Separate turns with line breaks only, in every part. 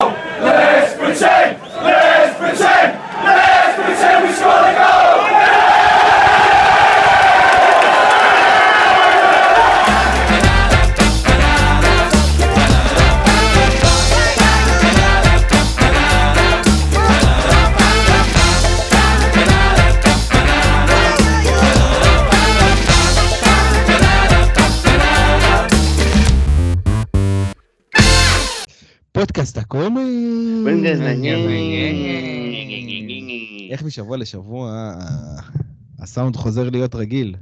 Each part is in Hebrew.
Let's pretend! Let's pretend! Let's pretend we score
פודקאסט הקומי.
אה,
איך משבוע לשבוע הסאונד חוזר להיות רגיל.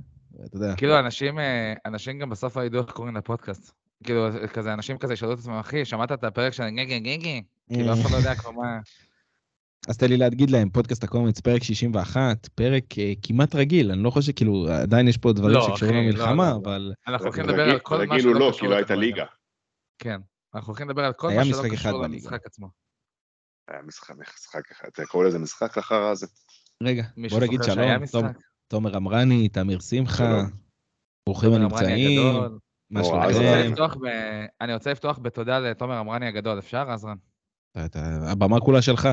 אתה יודע,
כאילו, אנשים, אה, אנשים גם בסוף לא ידעו איך קוראים לפודקאסט. כאילו, כזה, אנשים כזה ישאלו את עצמם, אחי, שמעת את הפרק של גגי גגי? כאילו, אף אחד לא יודע כבר מה...
אז תן לי להגיד להם, פודקאסט הקומץ, פרק 61, פרק אה, כמעט רגיל, אני לא חושב, כאילו, עדיין יש פה דברים
לא,
שקשורים
אחי, לא,
למלחמה,
לא.
אבל
אנחנו הולכים לדבר על כל מה
רגיל הוא
שלא
לא,
קשור
כי לא הייתה. ליגה.
כן. אנחנו הולכים לדבר על כל מה שלא קשור. למשחק עצמו.
היה משחק, משחק אחד, אתה קורא לזה משחק החרא הזה?
רגע, בוא נגיד שלום? תומר אמרני, תמיר שמחה. ברוכים הנמצאים. מה שלומכם?
אני רוצה לפתוח בתודה לתומר אמרני הגדול, אפשר, עזרן?
הבמה כולה שלך.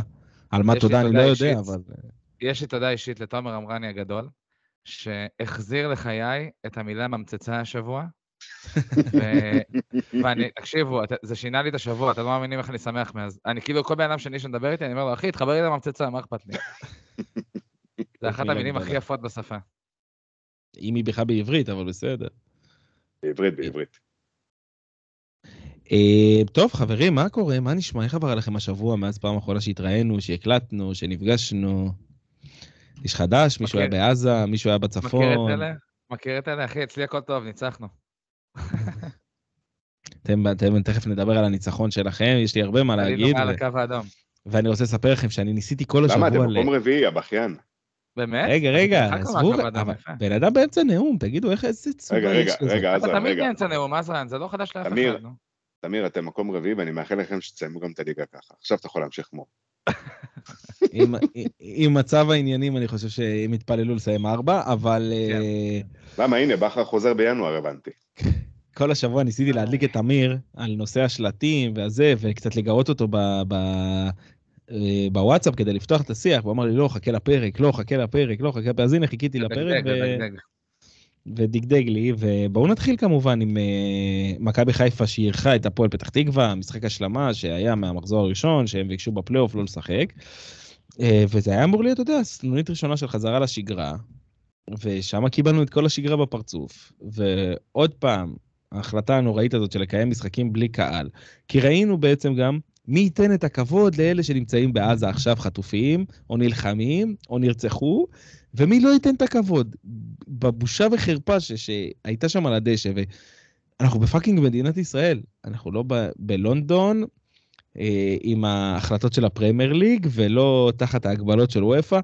על מה תודה אני לא יודע. אבל...
יש לי תודה אישית לתומר אמרני הגדול, שהחזיר לחיי את המילה ממצצה השבוע. ו- ואני, תקשיבו, זה שינה לי את השבוע, אתם לא מאמינים איך אני שמח מאז. אני כאילו, כל בן אדם שני שמדבר איתי, אני אומר לו, אחי, תחבר לי לממצצה, מה אכפת לי? זה אחת
מילה
המילים הכי. יפות בשפה.
אם היא בכלל בעברית, אבל בסדר.
בעברית, בעברית.
אה, טוב, חברים, מה קורה? מה נשמע? איך עבר עליכם השבוע מאז פעם אחרונה שהתראינו, שהקלטנו, שנפגשנו? איש חדש? מישהו היה בעזה? מישהו היה בצפון?
מכיר את אלה? מכיר את אלה? אחי, אצלי הכל טוב, ניצחנו.
אתם, אתם תכף נדבר על הניצחון שלכם, יש לי הרבה מה להגיד,
מעל
ו-
הקו האדום.
ואני רוצה לספר לכם שאני ניסיתי כל
למה, אתם
השבוע... ל-
מקום רביעי, הבכיין.
באמת?
רגע, רגע, עזבו. בן אדם באמצע נאום, תגידו איך איזה צורה
רגע,
יש
רגע,
לזה.
רגע,
אתה
עזרן,
תמיד
רגע.
באמצע נאום, עזרן, זה לא חדש לאף
תמיר.
אחד. נו.
תמיר, אתם מקום רביעי, ואני מאחל לכם שתסיימו גם את הליגה ככה. עכשיו אתה יכול להמשיך כמו.
עם- עם מצב העניינים, אני חושב שהם יתפללו לסיים ארבע, אבל
כן.
אה,
למה, הנה, בכר חוזר בינואר, הבנתי.
כל השבוע ניסיתי להדליק את אמיר על נושא השלטים והזה, וקצת לגרות אותו ב... ב... אה, בוואטסאפ כדי לפתוח את השיח, והוא אמר לי, לא, חכה לפרק, לא, חכה לפרק, לא, חכה לפרק, אז הנה, חיכיתי לפרק, ו...
דגדג.
ודגדג לי, ובואו נתחיל כמובן עם אה, מכבי חיפה שאירחה את הפועל פתח תקווה, משחק השלמה שהיה מהמחזור הראשון, שהם ביקשו בפלייאוף לא לשחק. אה, וזה היה אמור להיות, אתה יודע, סנונית ראשונה של חזרה לשגרה, ושם קיבלנו את כל השגרה בפרצוף. ועוד פעם, ההחלטה הנוראית הזאת של לקיים משחקים בלי קהל. כי ראינו בעצם גם מי ייתן את הכבוד לאלה שנמצאים בעזה עכשיו חטופים, או נלחמים, או נרצחו, ומי לא ייתן את הכבוד. בבושה וחרפה ש- שהייתה שם על הדשא, ואנחנו בפאקינג מדינת ישראל, אנחנו לא ב- בלונדון אה, עם ההחלטות של הפרמייר ליג, ולא תחת ההגבלות של וופא,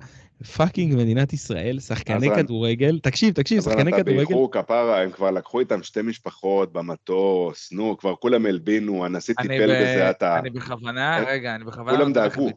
פאקינג מדינת ישראל, שחקני כדורגל, תקשיב, תקשיב,
אבל
שחקני
אתה
כדורגל,
באיחור כפרה, הם כבר לקחו איתם שתי משפחות במטוס, נו, כבר כולם הלבינו, הנשיא
אני
טיפל
ב-
בזה עתה.
אני בכוונה, רגע, אני בכוונה...
כולם דאגו.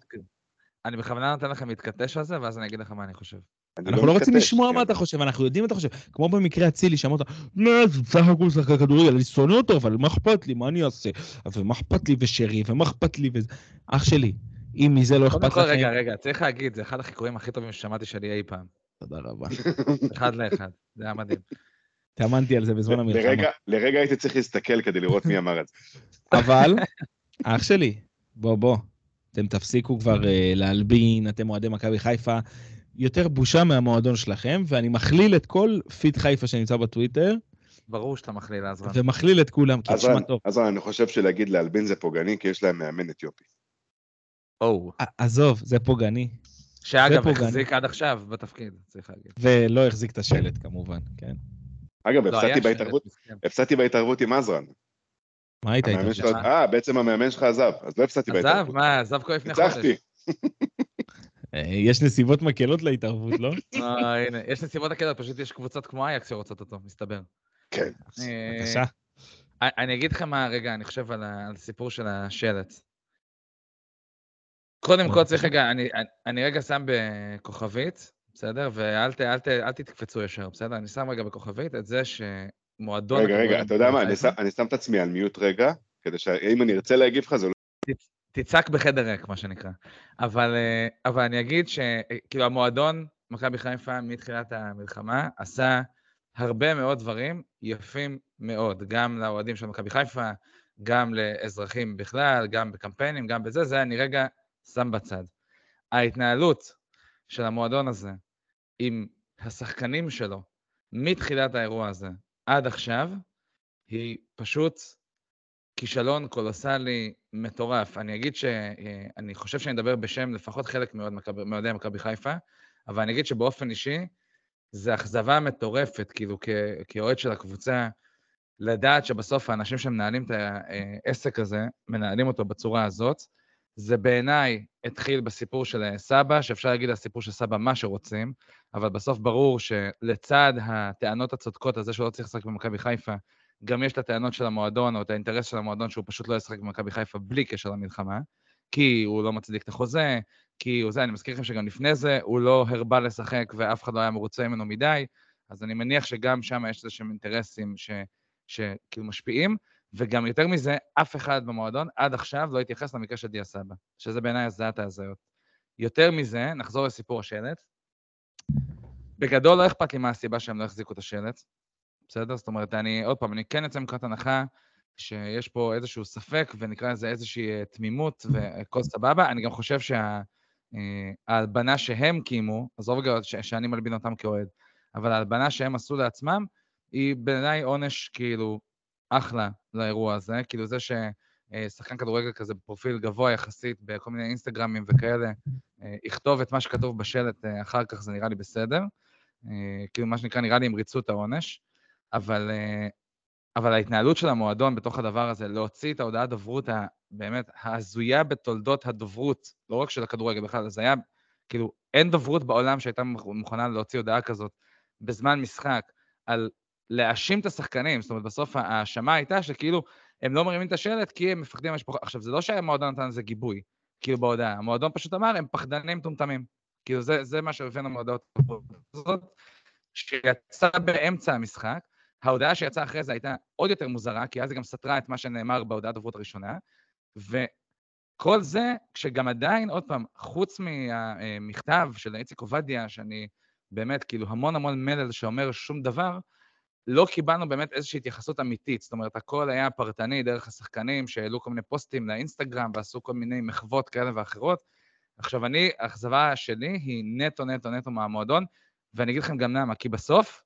אני בכוונה נותן לכם להתכתש על זה, ואז אני אגיד לך מה אני חושב.
אנחנו לא רוצים
מתכתש,
לשמוע
כן.
מה אתה חושב, אנחנו יודעים מה אתה חושב. כמו במקרה אצילי, שאמרת, לא, זה בסך הכל שחקן כדורגל, אני שונא אותו, אבל מה אכפת לי, מה אני אעשה? ומה אכפת לי ושרי, ומה אכפת לי וזה... אח שלי, אם מזה לא אכפת לכם...
רגע, רגע, צריך להגיד, זה אחד החיקויים הכי טובים ששמעתי שלי אי פעם.
תודה רבה.
אחד לאחד, זה היה מדהים.
התאמנתי על זה בזמן המלחמה.
לרגע- לרגע הייתי צריך להסתכל כדי לראות מי אמר את זה.
אבל, אח שלי, בוא, בוא. אתם תפסיקו כבר אה, להלבין, אתם אוהדי מכבי חיפה. יותר בושה מהמועדון שלכם, ואני מכליל את כל פיד חיפה שנמצא בטוויטר,
ברור שאתה מכליל עזרן.
ומכליל את כולם, כי תשמע טוב.
אז רן, אני חושב שלהגיד להלבין זה פוגעני, כי יש להם מאמן אתיופי.
או.
עזוב, זה פוגעני.
שאגב. החזיק עד עכשיו בתפקיד, צריך להגיד.
ולא החזיק את השלט כמובן, כן.
אגב,
לא,
הפסדתי בהתערבות,
מסכן.
הפסדתי בהתערבות עם עזרן.
מה היית איתו?
אה, בעצם המאמן שלך עזב, אז לא הפסדתי
עזב,
בהתערבות.
מה, עזב כבר לפני חודש.
ניצחתי.
אה, יש נסיבות מקלות להתערבות, לא?
אה, הנה, יש נסיבות הקטעות, פשוט יש קבוצות כמו אייקס שרוצות אותו, מסתבר.
כן.
אה,
בבקשה.
אני אגיד לך מה, רגע, אני חושב על הסיפור של השלט. קודם כל צריך רגע, אני, רגע שם בכוכבית, בסדר? ואל ת, אל ת, אל תתקפצו ישר, בסדר? אני שם רגע בכוכבית את זה שמועדון...
רגע, רגע, אתה יודע מה, שם- אני שם את עצמי על מיוט רגע, כדי שאם אני ארצה להגיב לך זה לא...
תצעק בחדר ריק, מה שנקרא. אבל, אה, אבל אני אגיד שכאילו המועדון, מכבי חיפה, מתחילת המלחמה, עשה הרבה מאוד דברים יפים מאוד, גם לאוהדים של מכבי חיפה, גם לאזרחים בכלל, גם בקמפיינים, גם בזה, זה אני רגע שם בצד. ההתנהלות של המועדון הזה עם השחקנים שלו מתחילת האירוע הזה עד עכשיו, היא פשוט כישלון קולוסלי מטורף. אני אגיד שאני חושב שאני אדבר בשם לפחות חלק מאוהדי מכבי חיפה, אבל אני אגיד שבאופן אישי, זה אכזבה מטורפת, כאילו, כאוהד של הקבוצה, לדעת שבסוף האנשים שמנהלים את העסק הזה, מנהלים אותו בצורה הזאת. זה בעיניי התחיל בסיפור של סבא, שאפשר להגיד על הסיפור של סבא מה שרוצים, אבל בסוף ברור שלצד הטענות הצודקות על זה שהוא לא צריך לשחק במכבי חיפה, גם יש את הטענות של המועדון, או את האינטרס של המועדון שהוא פשוט לא ישחק במכבי חיפה בלי קשר למלחמה, כי הוא לא מצדיק את החוזה, כי הוא זה, אני מזכיר לכם שגם לפני זה הוא לא הרבה לשחק ואף אחד לא היה מרוצה ממנו מדי, אז אני מניח שגם שם יש איזשהם אינטרסים שכאילו משפיעים, וגם יותר מזה, אף אחד במועדון עד עכשיו לא התייחס למקרה של דיה סבא, שזה בעיניי הזעת ההזיות. יותר מזה, נחזור לסיפור השלט. בגדול לא אכפת לי מה הסיבה שהם לא החזיקו את השלט, בסדר? זאת אומרת, אני, עוד פעם, אני כן אצא מנקודת הנחה שיש פה איזשהו ספק, ונקרא לזה איזושהי אה, תמימות וכל סבבה. אני גם חושב שההלבנה שהם קיימו, עזוב רגע שאני מלבין אותם כאוהד, אבל ההלבנה שהם עשו לעצמם, היא בעיניי עונש כאילו אחלה לאירוע הזה. כאילו זה ששחקן כדורגל כזה בפרופיל גבוה יחסית בכל מיני אינסטגרמים וכאלה, אה, יכתוב את מה שכתוב בשלט אה, אחר כך, זה נראה לי בסדר. כאילו מה שנקרא, נראה לי הם ריצו את העונש. אבל, אה, אבל ההתנהלות של המועדון בתוך הדבר הזה, להוציא את ההודעת דוברות הבאמת ההזויה בתולדות הדוברות, לא רק של הכדורגל בכלל, זה היה, כאילו, אין דוברות בעולם שהייתה מוכנה להוציא הודעה כזאת בזמן משחק, על להאשים את השחקנים, זאת אומרת, בסוף ההאשמה הייתה שכאילו, הם לא מרימים את השלט כי הם מפחדים מהמשפחות. עכשיו, זה לא שהמועדון נתן לזה גיבוי, כאילו בהודעה, המועדון פשוט אמר, הם פחדנים מטומטמים. כאילו, זה, זה מה שהבאנו מהודעות הזאת, שיצא באמצע המשחק, ההודעה שיצאה אחרי זה הייתה עוד יותר מוזרה, כי אז היא גם סתרה את מה שנאמר בהודעת דוברות הראשונה, וכל זה, כשגם עדיין, עוד פעם, חוץ מהמכתב של איציק עובדיה, שאני באמת, כאילו, המון המון מלל שאומר שום דבר, לא קיבלנו באמת איזושהי התייחסות אמיתית. זאת אומרת, הכל היה פרטני דרך השחקנים שהעלו כל מיני פוסטים לאינסטגרם ועשו כל מיני מחוות כאלה ואחרות. עכשיו, אני, האכזבה שלי היא נטו, נטו, נטו מהמועדון, ואני אגיד לכם גם למה, כי בסוף,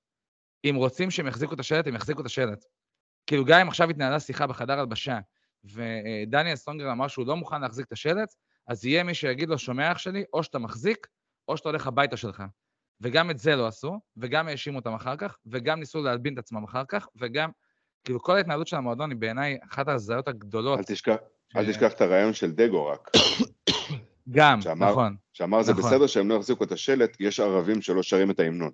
אם רוצים שהם יחזיקו את השלט, הם יחזיקו את השלט. כאילו, גם אם עכשיו התנהלה שיחה בחדר הלבשה, ודניאל סטרונגר אמר שהוא לא מוכן להחזיק את השלט, אז יהיה מי שיגיד לו, שומע אח שלי, או שאתה מחזיק, או שאתה הולך הביתה שלך. וגם את זה לא עשו, וגם האשימו אותם אחר כך, וגם ניסו להלבין את עצמם אחר כך, וגם, כאילו, כל ההתנהלות של המועדון היא בעיניי אחת ההזיות הגדולות.
אל תשכח, ש... אל תשכח את הרעיון של דגו רק.
גם, שאמר, נכון.
שאמר זה נכון. בסדר שהם לא יחזיקו את השלט, יש ערבים שלא שרים את ההמנון.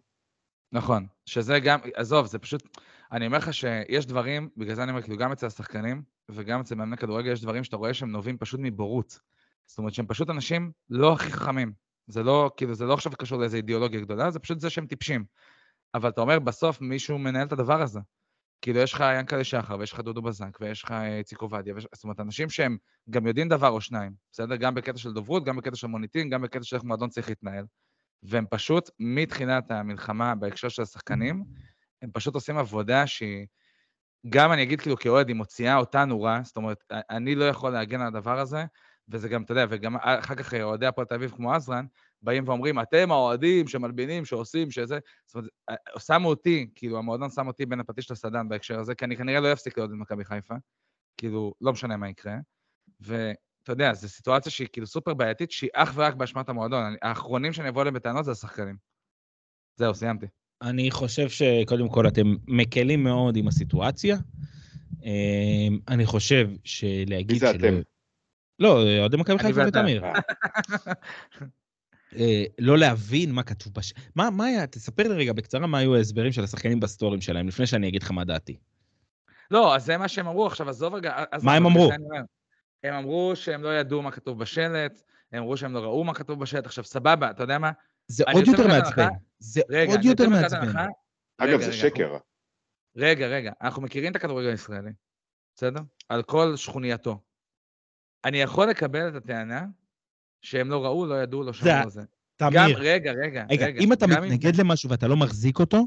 נכון, שזה גם, עזוב, זה פשוט, אני אומר לך שיש דברים, בגלל זה אני אומר, כאילו, גם אצל השחקנים וגם אצל מאמני כדורגל, יש דברים שאתה רואה שהם נובעים פשוט מבורות. זאת אומרת שהם פשוט אנשים לא הכי חכמים. זה לא, כאילו, זה לא עכשיו קשור לאיזו אידיאולוגיה גדולה, זה פשוט זה שהם טיפשים. אבל אתה אומר, בסוף מישהו מנהל את הדבר הזה. כאילו, יש לך ינקלה שחר, ויש לך דודו בזק, ויש לך איציק עובדיה, ויש... זאת אומרת, אנשים שהם גם יודעים דבר או שניים, בסדר? גם בקטע של דוברות, גם בקטע של מוניטין, גם בקטע של איך מועדון צריך להתנהל. והם פשוט, מתחילת המלחמה בהקשר של השחקנים, הם פשוט עושים עבודה שהיא, גם אני אגיד כאילו כאוהד, היא מוציאה אותנו רע, זאת אומרת, אני לא יכול להגן על הדבר הזה, וזה גם, אתה יודע, וגם אחר כך אוהדי הפועל תל אביב כמו עזרן, באים ואומרים, אתם האוהדים שמלבינים, שעושים, שזה... זאת אומרת, שמו אותי, כאילו, המועדון שם אותי בין הפטיש לסדן בהקשר הזה, כי אני כנראה לא אפסיק להיות במכבי חיפה, כאילו, לא משנה מה יקרה. ו... אתה יודע, זו סיטואציה שהיא כאילו סופר בעייתית, שהיא אך ורק באשמת המועדון. האחרונים שאני אבוא אליהם בטענות זה השחקנים. זהו, סיימתי.
אני חושב שקודם כל אתם מקלים מאוד עם הסיטואציה. אמ, אני חושב שלהגיד
מי זה אתם?
לא, אוהדי מכבי חיפה ותמיר. אה, לא להבין מה כתוב בש... מה, מה היה? תספר לי רגע בקצרה מה היו ההסברים של השחקנים בסטורים שלהם, לפני שאני אגיד לך מה דעתי.
לא, אז זה מה שהם אמרו עכשיו, עזוב רגע.
מה הם אמרו?
הם אמרו שהם לא ידעו מה כתוב בשלט, הם אמרו שהם לא ראו מה כתוב בשלט. עכשיו, סבבה, אתה יודע מה?
זה עוד יותר מעצבן. זה עוד יותר מעצבן.
אגב, זה שקר.
רגע, רגע, אנחנו מכירים את הכדורגל הישראלי, בסדר? על כל שכונייתו. אני יכול לקבל את הטענה שהם לא ראו, לא ידעו, לא
זה-
שמעו על זה. גם,
תמיר,
רגע, רגע,
רגע,
רגע.
אם אתה
גם
מתנגד למשהו ואתה לא מחזיק אותו,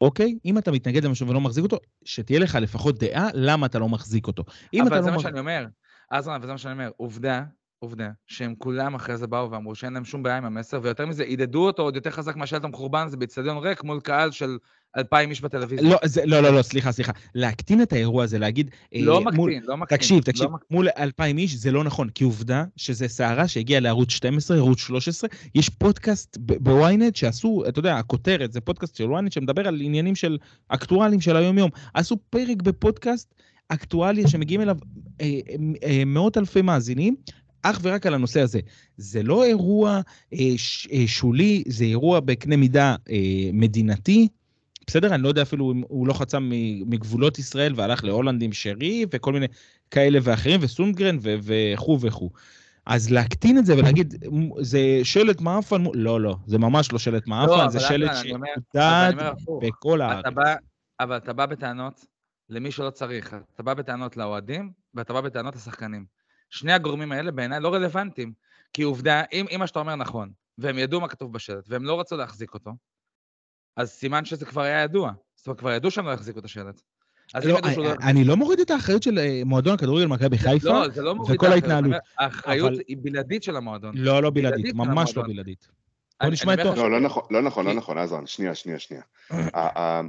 אוקיי? אם אתה מתנגד למשהו ולא מחזיק אותו, שתהיה לך לפחות דעה למה אתה לא מחזיק אותו. אם
אבל זה
לא
מה
מח-
שאני אומר. אז אבל זה מה שאני אומר. עובדה, עובדה, שהם כולם אחרי זה באו ואמרו שאין להם שום בעיה עם המסר, ויותר מזה, עידדו אותו עוד יותר חזק מהשלט המחורבן הזה באצטדיון ריק מול קהל של אלפיים איש בטלוויזיה.
לא, זה- לא, לא, לא, סליחה, סליחה. להקטין את האירוע הזה, להגיד... אה,
לא
מול-
מקטין, לא מקטין.
תקשיב,
לא
תקשיב,
מקטין.
מול אלפיים איש זה לא נכון, כי עובדה שזה סערה שהגיעה לערוץ 12, ערוץ 13, יש פודקאסט בוויינט שעשו, אתה יודע, הכותרת, זה פודקאסט של וויינט שמדבר על עניינים של אקטואליים של היום-יום. עשו פרק בפודקאסט אקטואלי שמגיעים אליו אה, אה, מאות אלפי מאזינים. אך ורק על הנושא הזה. זה לא אירוע אה, ש, אה, שולי, זה אירוע בקנה מידה אה, מדינתי. בסדר? אני לא יודע אפילו אם הוא לא חצה מגבולות ישראל והלך להולנד עם שרי וכל מיני כאלה ואחרים, וסונגרן וכו' וכו'. אז להקטין את זה ולהגיד, "מ- זה שלט מעפן, מו-" לא, לא, זה ממש לא שלט מעפן,
אבל
זה שלט
הפוך.
בכל הארץ.
אבל אתה בא בטענות למי שלא צריך. אתה בא בטענות לאוהדים, ואתה בא בטענות לשחקנים. שני הגורמים האלה בעיניי לא רלוונטיים. כי עובדה, אם, אם מה שאתה אומר נכון, והם ידעו מה כתוב בשלט, והם לא רצו להחזיק אותו, אז סימן שזה כבר היה ידוע. זאת אומרת, כבר ידעו שהם לא יחזיקו את השלט.
לא,
שהוא לא...
אני לא מוריד את האחריות של אה, מועדון הכדורגל מכבי חיפה.
לא, זה לא מוריד
וכל
את האחריות,
ההתנהלות.
אני האחריות
אבל-
היא בלעדית של המועדון.
לא, לא בלעדית,
בלעדית
ממש לא. בלעדית. בוא
אני-
נשמע
אני
את.
לא, לא נכון, לא נכון, לא נכון, עזרן, שנייה, שנייה, שנייה. ה- ה-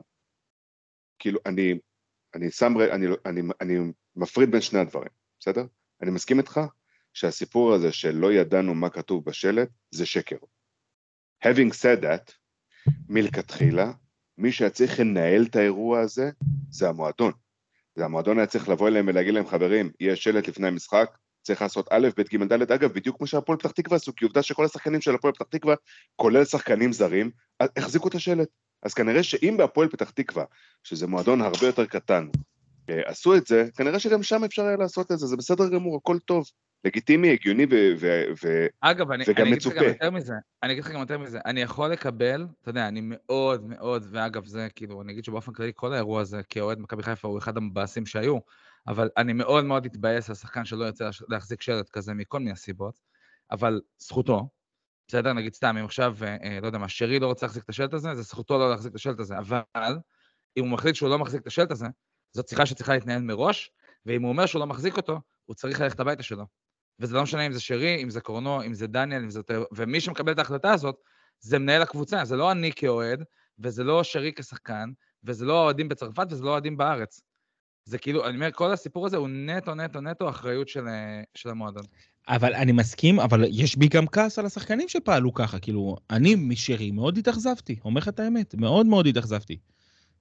כאילו, אני, אני שם, ר- אני, אני, אני מפריד בין שני הדברים, בסדר? אני מסכים איתך שהסיפור הזה של לא ידענו מה כתוב בשלט, זה שקר. Having said that, מלכתחילה, מי שהיה צריך לנהל את האירוע הזה, זה המועדון. זה המועדון היה צריך לבוא אליהם ולהגיד להם, חברים, יש שלט לפני המשחק, צריך לעשות א', ב', ג', ד', אגב, בדיוק כמו שהפועל פתח תקווה עשו, כי עובדה שכל השחקנים של הפועל פתח תקווה, כולל שחקנים זרים, החזיקו את השלט. אז כנראה שאם בהפועל פתח תקווה, שזה מועדון הרבה יותר קטן, אה, עשו את זה, כנראה שגם שם אפשר היה לעשות את זה, זה בסדר גמור, הכל טוב. לגיטימי, הגיוני ו... ו, ו
אגב, אני,
וגם
אני אגיד לך גם
מצופה.
יותר מזה, אני אגיד לך גם יותר מזה, אני יכול לקבל, אתה יודע, אני מאוד מאוד, ואגב, זה כאילו, אני אגיד שבאופן כללי, כל האירוע הזה, כאוהד מכבי חיפה, הוא אחד המבאסים שהיו, אבל אני מאוד מאוד אתבאס על שחקן שלא יוצא להחזיק שלט כזה מכל מיני סיבות, אבל זכותו, בסדר? נגיד סתם, אם עכשיו, אה, אה, לא יודע מה, שרי לא רוצה להחזיק את השלט הזה, זה זכותו לא להחזיק את השלט הזה, אבל אם הוא מחליט שהוא לא מחזיק את השלט הזה, זאת שיחה שצריכה להתנהל מראש, ואם הוא אומר שהוא לא מחזיק אותו, הוא צריך ללכת הביתה שלו. וזה לא משנה אם זה שרי, אם זה קורנו, אם זה דניאל, אם זה... ומי שמקבל את ההחלטה הזאת, זה מנהל הקבוצה, זה לא אני כאוהד, וזה לא שרי כשחקן, וזה לא האוהדים בצרפת, וזה לא האוהדים בארץ. זה כאילו, אני אומר, כל הסיפור הזה הוא נטו, נטו, נטו אחריות של, אה, של המועדון.
אבל אני מסכים, אבל יש בי גם כעס על השחקנים שפעלו ככה, כאילו, אני משרי מאוד התאכזבתי, אומר לך את האמת, מאוד מאוד התאכזבתי.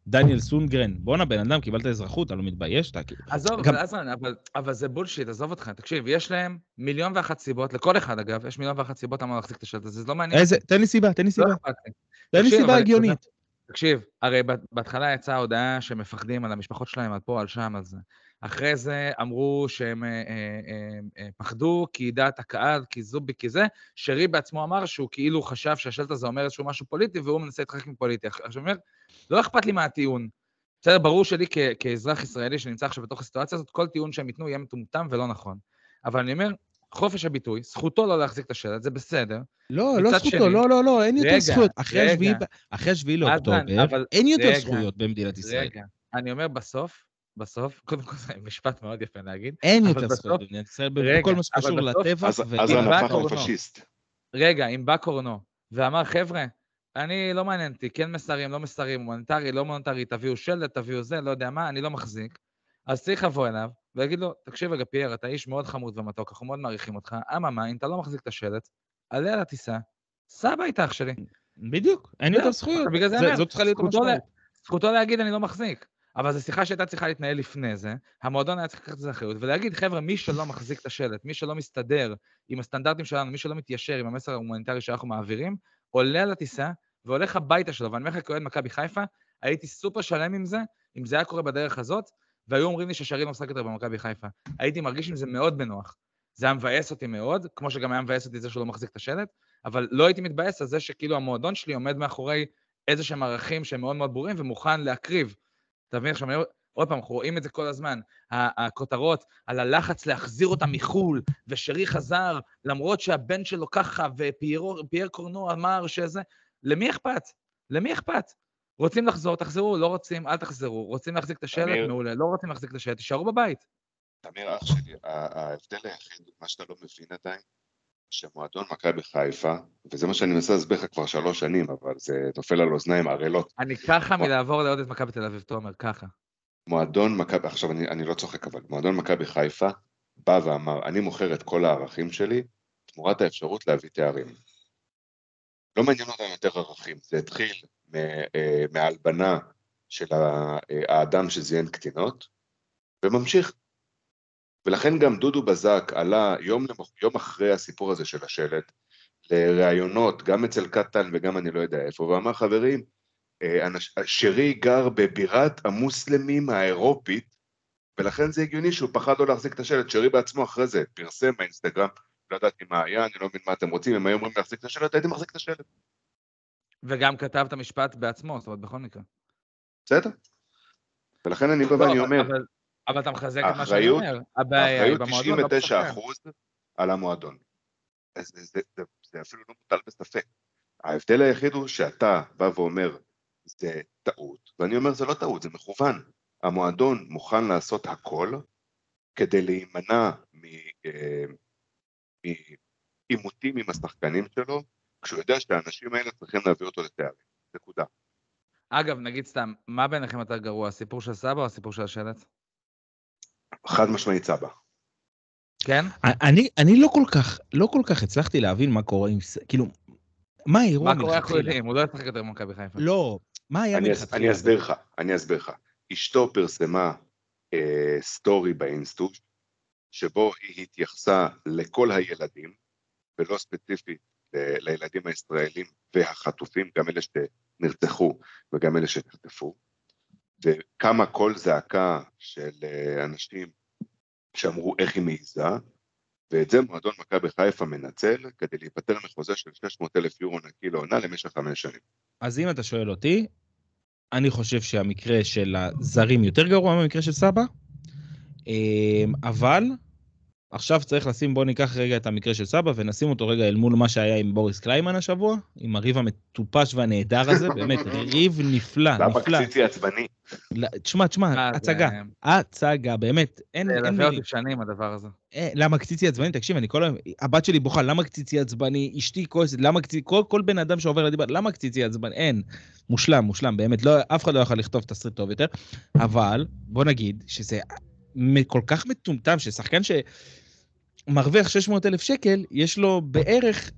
דניאל סונגרן, בואנה בן אדם, קיבלת אזרחות, אתה לא מתבייש? אתה כאילו...
עזוב,
גם-
אבל, אבל, אבל זה בולשיט, עזוב אותך. תקשיב, יש להם מיליון ואחת סיבות, לכל אחד אגב, יש מיליון ואחת סיבות למה להחזיק את השלט הזה, זה לא מעניין.
איזה, תן לי סיבה, תן לי
לא
סיבה,
לי.
תן לי
תקשיב,
סיבה הגיונית.
תקשיב, הרי בהתחלה יצאה הודעה שהם מפחדים על המשפחות שלהם, על פה, על שם, זה. אחרי זה אמרו שהם אה, אה, אה, אה, פחדו כי דעת הקהל, כי זובי, כי זה. שרי בעצמו אמר שהוא כאילו חשב שהשלט הזה אומר איזשהו משהו פוליטי, והוא מנסה להתחק עם פוליטי. עכשיו, אומר, לא אכפת לי מה הטיעון. בסדר, ברור שלי כ- כאזרח ישראלי שנמצא עכשיו בתוך הסיטואציה הזאת, כל טיעון שהם ייתנו יהיה מטומטם ולא נכון. אבל אני אומר, חופש הביטוי, זכותו לא להחזיק את השלט, זה בסדר.
לא, לא זכותו,
שני-
לא, לא, לא, אין יותר
רגע,
זכויות. אחרי
רגע.
השביעי ב- אחרי השביעי
אדרן,
לאוקטובר,
אבל-
אין יותר
רגע,
זכויות במדינת ישראל.
רגע, אני אומר בסוף, בסוף, קודם כל זה משפט מאוד יפה להגיד,
אין יותר זכויות במדינת ישראל, בכל מה שקשור לטבע.
אז
ו-
אז
אם
אני
בא
הפכנו
קורנו.
לפשיסט.
רגע, אם בא קורנו ואמר, חבר'ה, אני לא מעניין אותי, כן מסרים, לא מסרים, הומניטרי, לא הומניטרי, תביאו שלט, תביאו זה, לא יודע מה, אני לא מחזיק. אז צריך לבוא אליו ולהגיד לו, תקשיב רגע, פייר, אתה איש מאוד חמוד ומתוק, אנחנו מאוד מעריכים אותך, אממה, אם אתה לא מחזיק את השלט, עלה על הטיסה, סע הביתה, אח שלי.
בדיוק, אין יותר זכויות.
בגלל זה
זה-
אני אומר,
זאת צריכה להיות המשמעות.
זכותו להגיד, אני לא מחזיק. אבל זו שיחה שהייתה צריכה להתנהל לפני זה, המועדון היה צריך לקחת את זה אחריות, ולהגיד, חבר'ה, מי שלא מחזיק את השלט, מי שלא מסתדר עם הסטנדרטים שלנו, מי שלא מתיישר עם המסר ההומניטרי שאנחנו מעבירים, עולה על הטיסה והולך הביתה שלו. ואני אומר לך, כאוהד מכבי חיפה, הייתי סופר שלם עם זה, אם זה היה קורה בדרך הזאת, והיו אומרים לי ששרי לא משחק יותר במכבי חיפה. הייתי מרגיש עם זה מאוד בנוח. זה היה מבאס אותי מאוד, כמו שגם היה מבאס אותי זה שהוא לא מחזיק את השלט, אבל לא הייתי מתבאס על זה שכאילו המועדון שלי עומד מאחורי איזה שהם ערכים שהם מאוד מאוד ברורים ומוכן להקריב. אתה מבין? עכשיו, עוד פעם, אנחנו רואים את זה כל הזמן. הכותרות על הלחץ להחזיר אותם מחו"ל, ושרי חזר, למרות שהבן שלו ככה, ופייר קורנו אמר שזה... למי אכפת? למי אכפת? רוצים לחזור, תחזרו, לא רוצים, אל תחזרו. רוצים להחזיק את השלט. מעולה. לא רוצים להחזיק את השלט, תישארו בבית.
תמיר אח שלי, ההבדל היחיד, מה שאתה לא מבין עדיין, שמועדון מכבי חיפה, וזה מה שאני מנסה להסביר לך כבר שלוש שנים, אבל זה נופל על אוזניים ערלות.
אני ככה מלעבור לעוד את מכבי תל אביב, תומר, ככה.
מועדון מכבי, עכשיו אני, אני לא צוחק אבל, מועדון מכבי חיפה בא ואמר, אני מוכר את כל הערכים שלי תמורת האפשרות להביא תארים. לא מעניין אותם יותר ערכים, זה התחיל אה, מההלבנה של אה, האדם שזיין קטינות, וממשיך. ולכן גם דודו בזק עלה יום, למח... יום אחרי הסיפור הזה של השלט, לראיונות, גם אצל קטן וגם אני לא יודע איפה, ואמר, חברים, אה. שרי גר בבירת המוסלמים האירופית, ולכן זה הגיוני שהוא פחד לא להחזיק את השלט. שרי בעצמו אחרי זה פרסם באינסטגרם, לא ידעתי מה היה, אני לא מבין מה אתם רוצים, אם היו אומרים להחזיק את השלט, הייתי מחזיק את השלט.
וגם כתב את המשפט בעצמו, זאת אומרת, בכל מקרה.
בסדר? ולכן אני בא
לא,
ואני אומר,
אבל- אבל אתה מחזק את מה שאני אומר.
האחריות
במועדון,
99
לא.
אחוז על המועדון. אז זה, זה, זה, זה אפילו לא מוטל בספק. ההבדל היחיד הוא שאתה בא ואומר, זה טעות, ואני אומר, זה לא טעות, זה מכוון. המועדון מוכן לעשות הכל כדי להימנע מ- אה, מעימותים עם השחקנים שלו, כשהוא יודע שהאנשים האלה צריכים להביא אותו לתארים. נקודה.
אגב, נגיד סתם, מה בעיניכם יותר גרוע, הסיפור של סבא או הסיפור של השלט?
חד משמעית סבא.
כן?
אני, אני לא כל כך, לא כל כך הצלחתי להבין מה קורה עם, כאילו, מה האירוע
מה קורה, אנחנו
מלכתחילה?
יודעים, הוא לא ישחק יותר במכבי חיפה.
לא, מה היה מלכתחילה?
אני אסביר לך, אני אסביר לך. אשתו פרסמה אה, סטורי באינסטוש, שבו היא התייחסה לכל הילדים, ולא ספציפית לילדים הישראלים והחטופים, גם אלה שנרצחו וגם אלה שנחטפו, וקמה קול זעקה של אה, אנשים שאמרו איך היא מעיזה, ואת זה מועדון מכבי חיפה מנצל כדי להיפטר מחוזה של 600 אלף יורו נקי לעונה למשך חמש שנים.
אז אם אתה שואל אותי, אני חושב שהמקרה של הזרים יותר גרוע מהמקרה של סבא, אבל עכשיו צריך לשים, בוא ניקח רגע את המקרה של סבא ונשים אותו רגע אל מול מה שהיה עם בוריס קליימן השבוע, עם הריב המטופש והנהדר הזה, באמת, ריב נפלא,
למה
נפלא.
קציצי עצבני?
תשמע, תשמע,
אה, זה-
הצגה, הצגה, באמת, אין
זה ילווה
מילים.
אותי שנים, הדבר הזה.
אה, למה קציצי עצבני? תקשיב, אני כל היום, הבת שלי בוכה, למה קציצי עצבני? אשתי כועסת, למה קציצי, כל, כל בן אדם שעובר לידי, בת, למה קציצי עצבני? אין. מושלם, מושלם, באמת, לא, אף אחד לא יכול לכתוב תסריט טוב יותר, אבל בוא נגיד שזה כל כך מטומטם, ששחקן שמרוויח 600 אלף שקל, יש לו בערך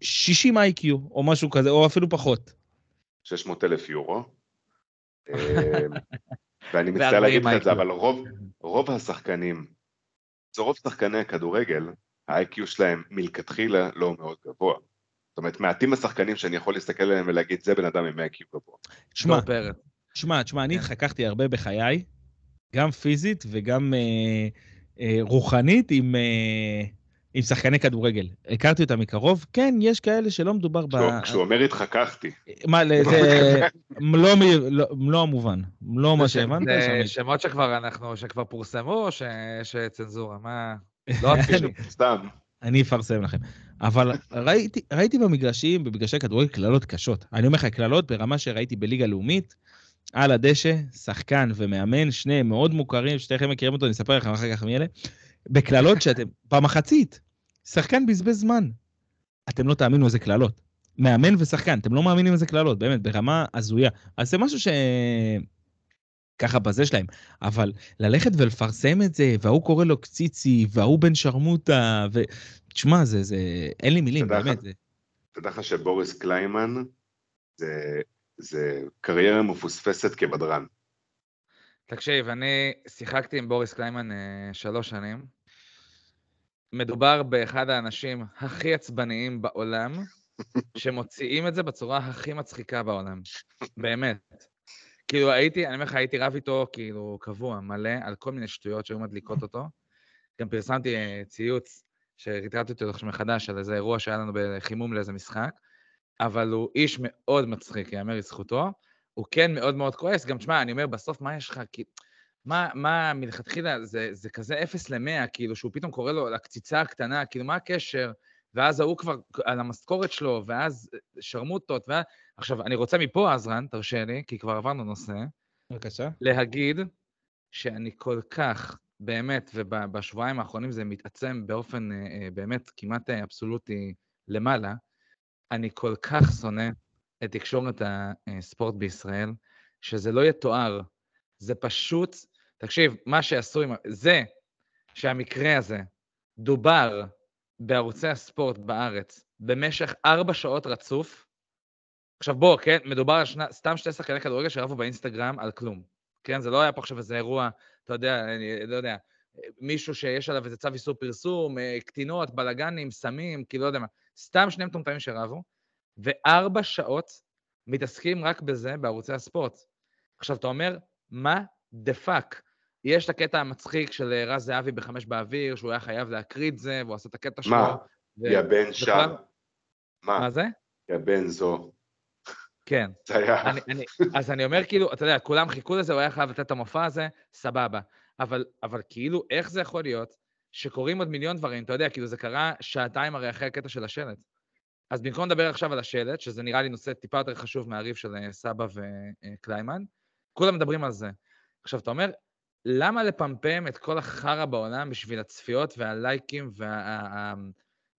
60 איי-קיו, או משהו כזה, או אפילו פחות.
600 אלף יורו. אה, ואני מצטער
ו-40
להגיד לך את זה,
IQ.
אבל רוב, רוב השחקנים, זה רוב שחקני הכדורגל, ה-IQ שלהם מלכתחילה לא מאוד גבוה. זאת אומרת, מעטים השחקנים שאני יכול להסתכל עליהם ולהגיד, זה בן אדם עם IQ גבוה.
שמע. שמע, תשמע, אני
כן.
התחככתי הרבה בחיי, גם פיזית וגם אה, אה, רוחנית עם, אה, עם שחקני כדורגל. הכרתי אותם מקרוב, כן, יש כאלה שלא מדובר ב...
כשהוא- אומר התחככתי,
מה, זה מלוא מ- לא- מלוא המובן, מלוא מה שהבנת.
זה שמות שכבר אנחנו, שכבר פורסמו, או שיש צנזורה? מה... לא אפילו.
סתם.
אני אפרסם לכם. אבל ראיתי, ראיתי במגרשים, במגרשי כדורגל, קללות קשות. אני אומר לך, קללות ברמה שראיתי בליגה לאומית, על הדשא, שחקן ומאמן, שניהם מאוד מוכרים, שתיכם מכירים אותו, אני אספר לכם אחר כך מי אלה. בקללות שאתם, במחצית, שחקן בזבז זמן. אתם לא תאמינו איזה קללות. מאמן ושחקן, אתם לא מאמינים איזה קללות, באמת, ברמה הזויה. אז זה משהו ש... ככה בזה שלהם, אבל ללכת ולפרסם את זה, וההוא קורא לו קציצי, וההוא בן שרמוטה, ו... תשמע, זה, זה, אין לי מילים, באמת. זה...
תדע לך שבוריס קליימן זה, זה קריירה מפוספסת כבדרן.
תקשיב, אני שיחקתי עם בוריס קליימן אה, שלוש שנים. מדובר באחד האנשים הכי עצבניים בעולם, שמוציאים את זה בצורה הכי מצחיקה בעולם. באמת. כאילו הייתי, אני אומר לך, הייתי רב איתו כאילו קבוע, מלא, על כל מיני שטויות שהיו מדליקות אותו. גם פרסמתי אה, ציוץ שהתרעתי אותו עכשיו מחדש על איזה אירוע שהיה לנו בחימום לאיזה משחק, אבל הוא איש מאוד מצחיק, יאמר לזכותו. הוא כן מאוד מאוד כועס, גם תשמע, אני אומר, בסוף מה יש לך? כי מה, מה מלכתחילה, זה, זה כזה אפס למאה, כאילו, שהוא פתאום קורא לו לקציצה הקטנה, כאילו, מה הקשר? ואז ההוא כבר על המשכורת שלו, ואז שרמוטות, ואז... עכשיו, אני רוצה מפה, עזרן, תרשה לי, כי כבר עברנו נושא,
בבקשה.
להגיד שאני כל כך, באמת, ובשבועיים האחרונים זה מתעצם באופן אה, אה, באמת כמעט אה, אבסולוטי למעלה, אני כל כך שונא את תקשורת הספורט בישראל, שזה לא יתואר, זה פשוט, תקשיב, מה שעשו עם... זה שהמקרה הזה דובר בערוצי הספורט בארץ במשך ארבע שעות רצוף, עכשיו בוא, כן, מדובר על שנה, סתם שתי שחקני כדורגל שרבו באינסטגרם על כלום. כן, זה לא היה פה עכשיו איזה אירוע, אתה יודע, אני לא יודע, מישהו שיש עליו איזה צו איסור פרסום, אה, קטינות, בלאגנים, סמים, כאילו לא יודע מה. סתם שני מטומטמים שרבו, וארבע שעות מתעסקים רק בזה בערוצי הספורט. עכשיו, אתה אומר, מה the fuck? יש את הקטע המצחיק של אה, רז זהבי בחמש באוויר, שהוא היה חייב להקריא את זה, והוא עשה את הקטע שלו.
מה?
ו...
יא בן שם. מה?
מה זה?
יא בן זו.
כן.
זה היה...
אני, אני, אז אני אומר, כאילו, אתה יודע, כולם חיכו לזה, הוא היה חייב לתת את המופע הזה, סבבה. אבל, אבל כאילו, איך זה יכול להיות שקורים עוד מיליון דברים? אתה יודע, כאילו, זה קרה שעתיים הרי אחרי הקטע של השלט. אז במקום לדבר עכשיו על השלט, שזה נראה לי נושא טיפה יותר חשוב מהריב של אה, סבא וקליימן, כולם מדברים על זה. עכשיו, אתה אומר, למה לפמפם את כל החרא בעולם בשביל הצפיות והלייקים וה...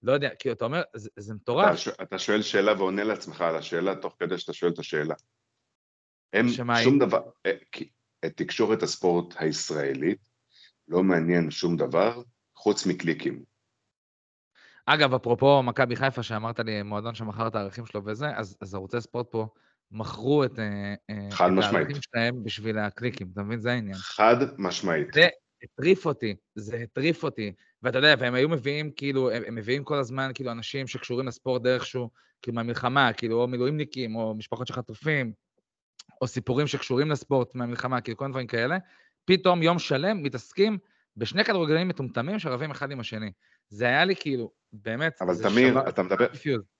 לא יודע, כאילו, אתה אומר, זה, זה מטורף.
אתה, אתה שואל שאלה ועונה לעצמך על השאלה תוך כדי שאתה שואל את השאלה. הם שום? דבר, אה, כי את תקשורת הספורט הישראלית לא מעניין שום דבר חוץ מקליקים.
אגב, אפרופו מכבי חיפה, שאמרת לי, מועדון שמכר את הערכים שלו וזה, אז, אז ערוצי ספורט פה מכרו את, אה, אה, את
משמעית.
הערכים שלהם בשביל הקליקים, אתה מבין? זה העניין.
חד משמעית.
זה הטריף אותי, זה הטריף אותי. ואתה יודע, והם היו מביאים, כאילו, הם, הם מביאים כל הזמן, כאילו, אנשים שקשורים לספורט דרכשהו, כאילו, מהמלחמה, כאילו, או מילואימניקים, או משפחות של חטופים, או סיפורים שקשורים לספורט מהמלחמה, כאילו, כל דברים כאלה. פתאום יום שלם מתעסקים בשני כדורגלנים מטומטמים שרבים אחד עם השני. זה היה לי כאילו, באמת,
אבל תמיר,
שבר-
אתה מדבר.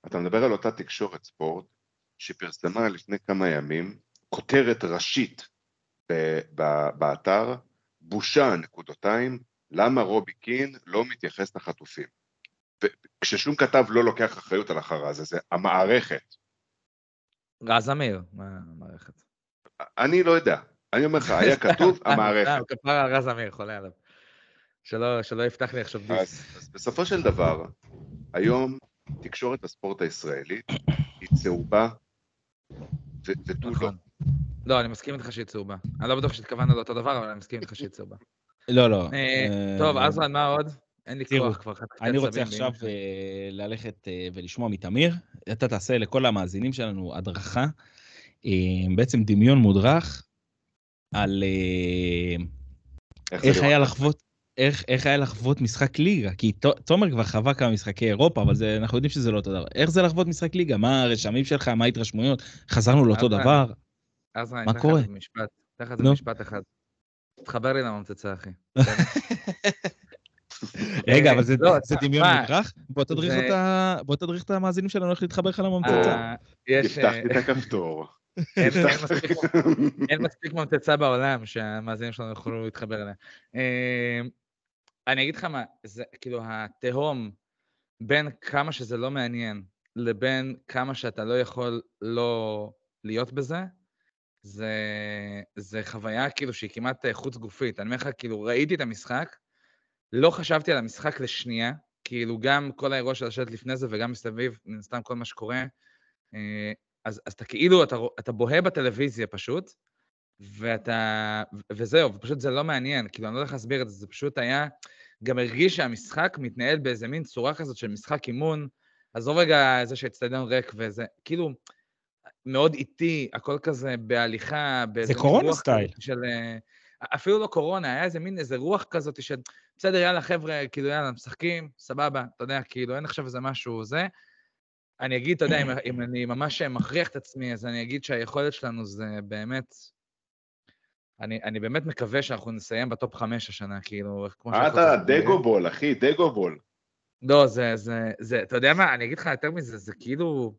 אתה מדבר על אותה תקשורת ספורט שפרסמה לפני כמה ימים כותרת ראשית באתר, בושה נקודותיים, למה רובי קין לא מתייחס לחטופים. כששום כתב לא לוקח אחריות על החרא הזה, זה המערכת.
רז אמיר, מה המערכת?
אני לא יודע, אני אומר לך, היה כתוב המערכת.
כפרה על רז אמיר, חולה עליו. שלא שלא יפתח לי עכשיו דיס.
אז, אז בסופו של דבר, היום תקשורת הספורט הישראלית היא צהובה ותו לא.
נכון. לא, אני מסכים איתך שהיא צהובה. אני לא בטוח שהתכוונו לאותו דבר, אבל אני מסכים איתך שהיא צהובה.
לא, לא.
אה,
אה,
טוב, עזרן, מה עוד? אין לי כוח כבר.
אני רוצה עכשיו. אה, ללכת אה, ולשמוע מתמיר. אתה תעשה לכל המאזינים שלנו הדרכה, אה, בעצם דמיון מודרך על אה,
איך
איך היה? לחוות, איך, איך היה לחוות משחק ליגה, כי ת- תומר כבר חווה כמה משחקי אירופה, אבל זה, אנחנו יודעים שזה לא אותו דבר. איך זה לחוות משחק ליגה? מה הרשמים שלך? מה ההתרשמויות? חזרנו לאותו
אז-
דבר?
עזרן,
מה קורה?
איזה
נו.
משפט אחד. תתחבר לי לממצצה, אחי.
רגע, אבל זה,
לא,
זה דמיון? מודרך? בוא תדריך,
זה-
אותה, בוא תדריך את המאזינים שלנו איך להתחבר לך לממצצה.
אה, יש...
הבטחתי
אה,
את הכפתור.
אין- מספיק- אין מספיק ממתצה בעולם שהמאזינים שלנו יוכלו להתחבר אליה. אה, אני אגיד לך מה, זה כאילו התהום בין כמה שזה לא מעניין לבין כמה שאתה לא יכול לא להיות בזה, זה, זה חוויה כאילו שהיא כמעט אה, חוץ גופית. אני אומר לך, כאילו, ראיתי את המשחק, לא חשבתי על המשחק לשנייה, כאילו גם כל האירוע של השלט לפני זה וגם מסביב, מן הסתם כל מה שקורה, אה, אז, אז אתה כאילו, אתה, אתה בוהה בטלוויזיה פשוט, ואתה, וזהו, ופשוט זה לא מעניין, כאילו, אני לא יודע איך להסביר את זה, זה פשוט היה, גם הרגיש שהמשחק מתנהל באיזה מין צורה כזאת של משחק אימון, עזוב רגע זה שהאצטדיון ריק וזה, כאילו, מאוד איטי, הכל כזה בהליכה, באיזה מין
קורונה סטייל.
של... אה, אפילו לא קורונה, היה איזה מין, איזה רוח כזאת של, בסדר, יאללה, חבר'ה, כאילו, יאללה, משחקים, סבבה, אתה יודע, כאילו, אין עכשיו איזה משהו זה. אני אגיד, אתה יודע, אם, אם אני ממש מכריח את עצמי, אז אני אגיד שהיכולת שלנו זה באמת... אני, אני באמת מקווה שאנחנו נסיים בטופ חמש השנה, כאילו, כמו
מה
שהכל
אתה,
יהיה.
דגובול, אחי, דגובול.
לא, זה, זה, זה, אתה יודע מה, אני אגיד לך יותר מזה, זה כאילו...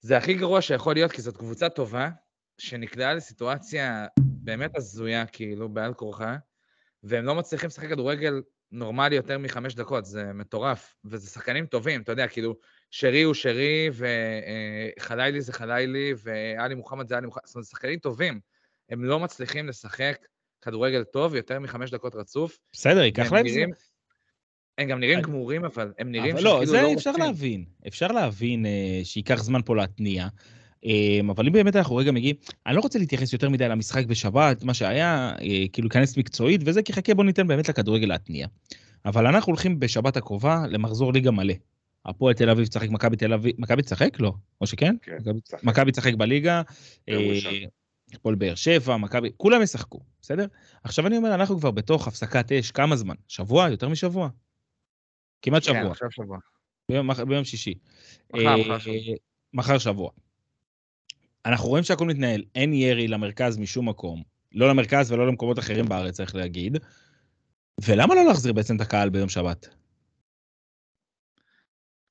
זה הכי גרוע שיכול להיות, כי זאת קבוצה טובה, שנקלעה לסיטואציה באמת הזויה, כאילו, בעל כורחה, והם לא מצליחים לשחק כדורגל נורמלי יותר מחמש דקות, זה מטורף. וזה שחקנים טובים, אתה יודע, כאילו, שרי הוא שרי, וחלילי זה חלילי, ואלי מוחמד זה אלי מוחמד, זאת אומרת, שחקנים טובים. הם לא מצליחים לשחק כדורגל טוב יותר מחמש דקות רצוף.
בסדר, ייקח להם זמן.
נראים- הם גם נראים גמורים, אבל הם נראים
אבל
שכאילו
לא, זה
לא
אפשר
רוצים.
להבין. אפשר להבין אה, שייקח זמן פה להתניע. אה, אבל אם באמת אנחנו רגע מגיעים, אני לא רוצה להתייחס יותר מדי למשחק בשבת, מה שהיה, אה, כאילו להיכנס מקצועית וזה, כי חכה בוא ניתן באמת לכדורגל להתניע. אבל אנחנו הולכים בשבת הקרובה למחזור ליגה מלא. הפועל תל אביב תשחק, מכבי תל אביב, מכבי תשחק? לא. או שכן?
כן,
מכבי-
תשחק.
בליגה. אה. הפועל באר שבע, מכבי, כולם ישחקו, בסדר? עכשיו אני אומר, אנחנו כבר בתוך הפסקת אש, כמה זמן? שבוע? יותר משבוע? כמעט
כן,
שבוע.
עכשיו שבוע.
ביום, ביום שישי.
מחר,
אה,
מחר שבוע.
מחר שבוע. אנחנו רואים שהכל מתנהל, אין ירי למרכז משום מקום, לא למרכז ולא למקומות אחרים בארץ, צריך להגיד. ולמה לא להחזיר בעצם את הקהל ביום שבת?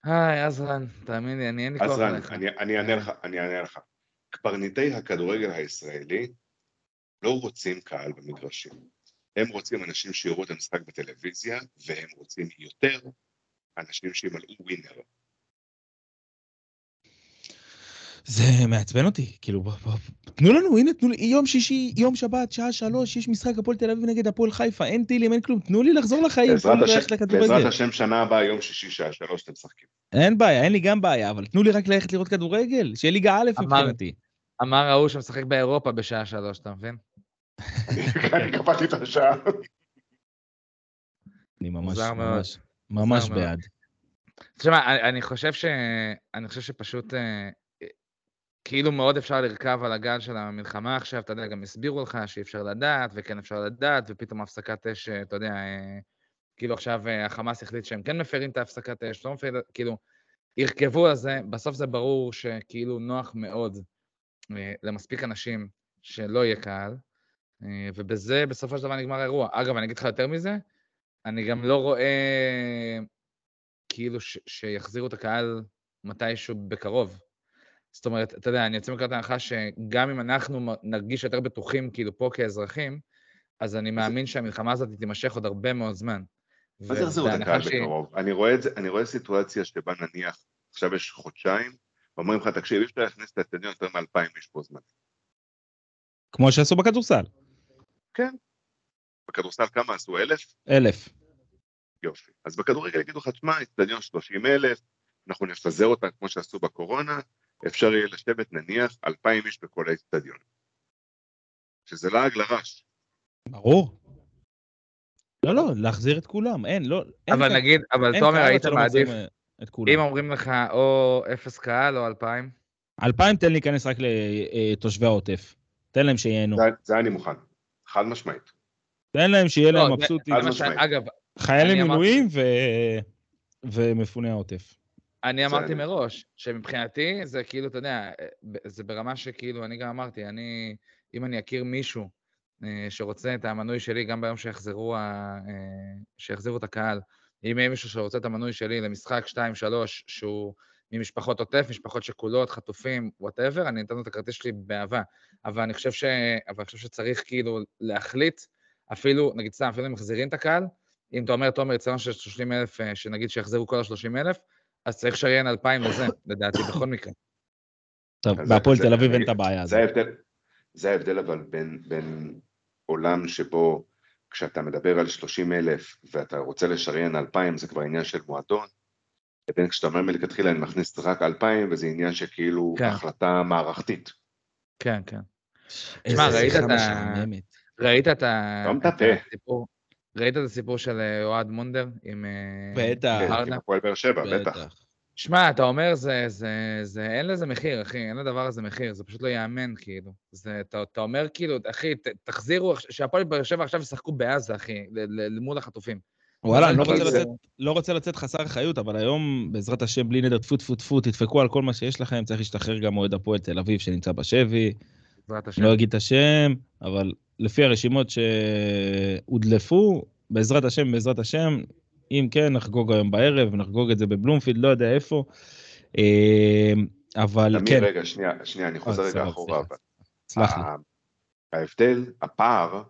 היי, עזרן, תאמין לי, אני אין לי כוח עליך.
אני, אני אענה לך, אני אענה לך. קברניטי הכדורגל הישראלי לא רוצים קהל במגרשים. הם רוצים אנשים שיראו את המשחק בטלוויזיה, והם רוצים יותר אנשים שימלאו ווינר.
זה מעצבן אותי, כאילו, בוא, בוא, תנו לנו, הנה, תנו לי, יום שישי, יום שבת, שעה שלוש, יש משחק הפועל תל אביב נגד הפועל חיפה, אין טילים, אין כלום, תנו לי לחזור לחיים, תנו
בעזרת
לי
השם,
ללכת לכדורגל.
בעזרת השם שנה הבאה, יום שישי, שעה שלוש, אתם משחקים.
אין בעיה, אין לי גם בעיה, אבל תנו לי רק ללכת לראות כדורגל, שיהיה ליגה א' מבחינתי.
אמר ההוא שמשחק באירופה בשעה שלוש, אתה מבין?
אני קפאתי את השעה.
אני ממש. ממש, ממש. בעד.
תשמע, אני, אני חושב ש... אני חושב שפשוט... כאילו מאוד אפשר לרכב על הגל של המלחמה עכשיו, אתה יודע, גם הסבירו לך שאי אפשר לדעת, וכן אפשר לדעת, ופתאום הפסקת אש, אה, אתה יודע, אה, כאילו עכשיו אה, החמאס החליט שהם כן מפרים את ההפסקת אש, לא מפרים, כאילו, ירכבו על זה, בסוף זה ברור שכאילו נוח מאוד למספיק אנשים שלא יהיה קהל, ובזה בסופו של דבר נגמר האירוע. אגב, אני אגיד לך יותר מזה, אני גם לא רואה כאילו ש- שיחזירו את הקהל מתישהו בקרוב. זאת אומרת, אתה יודע, אני יוצא מנקודת ההנחה שגם אם אנחנו נרגיש יותר בטוחים, כאילו, פה כאזרחים, אז אני מאמין שהמלחמה הזאת תימשך עוד הרבה מאוד זמן.
מה זה הקהל
שהיא-
בקרוב? אני רואה את זה, אני רואה סיטואציה שבה נניח, עכשיו יש חודשיים, ואומרים לך, תקשיב, אי אפשר להכניס את האצטדיון יותר מאלפיים איש בו זמן.
כמו שעשו בכדורסל,
בכדורסל כמה עשו? אלף?
אלף.
יופי. אז בכדורגל יגידו לך, תשמע, אצטדיון 30 אלף, אנחנו נפזר אותה כמו שעשו בקורונה, אפשר יהיה לשבת נניח 2,000 איש בכל האצטדיון. שזה לעג לרש.
ברור. לא, לא, להחזיר את כולם, אין, לא, אין
אבל
קהל.
נגיד, אבל תומר, היית מעדיף,
אה, את כולם.
אם אומרים לך או אפס קהל או אלפיים,
אלפיים תן להיכנס רק לתושבי העוטף. תן להם שייהנו.
זה, זה אני מוכן. חד משמעית.
תן להם שיהיה
לא,
להם מבסוטים.
אגב,
חיילי
אני אמרתי-
מילואים ו... ומפוני העוטף.
אני אמרתי. מראש, שמבחינתי זה כאילו, אתה יודע, ב- זה ברמה שכאילו, אני גם אמרתי, אני, אם אני אכיר מישהו אה, שרוצה את המנוי שלי, גם ביום שיחזרו, ה, אה, שיחזירו את הקהל, אם יהיה מישהו שרוצה את המנוי שלי למשחק 2-3, שהוא ממשפחות עוטף, משפחות שכולות, חטופים, וואטאבר, אני אתן לו את הכרטיס שלי באהבה. אבל אני חושב, ש... אבל אני חושב שצריך כאילו להחליט, אפילו, נגיד סתם, אפילו אם מחזירים את הקהל, אם אתה אומר, תומר, אצלנו של 30 אלף, אה, שנגיד שיחזרו כל ה-30 אלף, אז צריך לשריין 2,000 לזה, לדעתי, בכל מקרה.
טוב, בהפועל
זה-
תל אביב אין את הבעיה הזאת.
זה ההבדל, אבל בין, בין עולם שבו כשאתה מדבר על 30 אלף ואתה רוצה לשריין 2,000 זה כבר עניין של מועדון, לבין כשאתה אומר מלכתחילה אני מכניס רק 2,000 וזה עניין שכאילו
כן.
החלטה מערכתית.
כן, כן. שמע, ראית את ה-. ראית את ה-
לא מטפה.
ראית את הסיפור של אה, אוהד מונדר עם... אה,
בטח.
עם
כן, הפועל באר שבע, בטח.
שמע, אתה אומר, זה, זה, זה, אין לזה מחיר, אחי, אין לדבר הזה מחיר, זה פשוט לא ייאמן, כאילו. זה, אתה, אתה אומר, כאילו, אחי, ת, תחזירו, שהפועל באר שבע עכשיו ישחקו בעזה, אחי, ל- ל- מול החטופים.
וואלה, אני לא רוצה לצאת, לא רוצה לצאת חסר אחריות, אבל היום, בעזרת השם, בלי נדר, טפו טפו טפו, תדפקו על כל מה שיש לכם, צריך להשתחרר גם אוהד הפועל תל אביב שנמצא בשבי.
בעזרת השם.
לא אגיד את השם, אבל לפי הרשימות שהודלפו, בעזרת השם, בעזרת השם, אם כן, נחגוג היום בערב, נחגוג את זה בבלומפילד, לא יודע איפה. אה, אבל כן,
רגע, שנייה, שנייה, אני חוזר
אה,
רגע אחורה.
סלח לי.
ההבדל, הפער,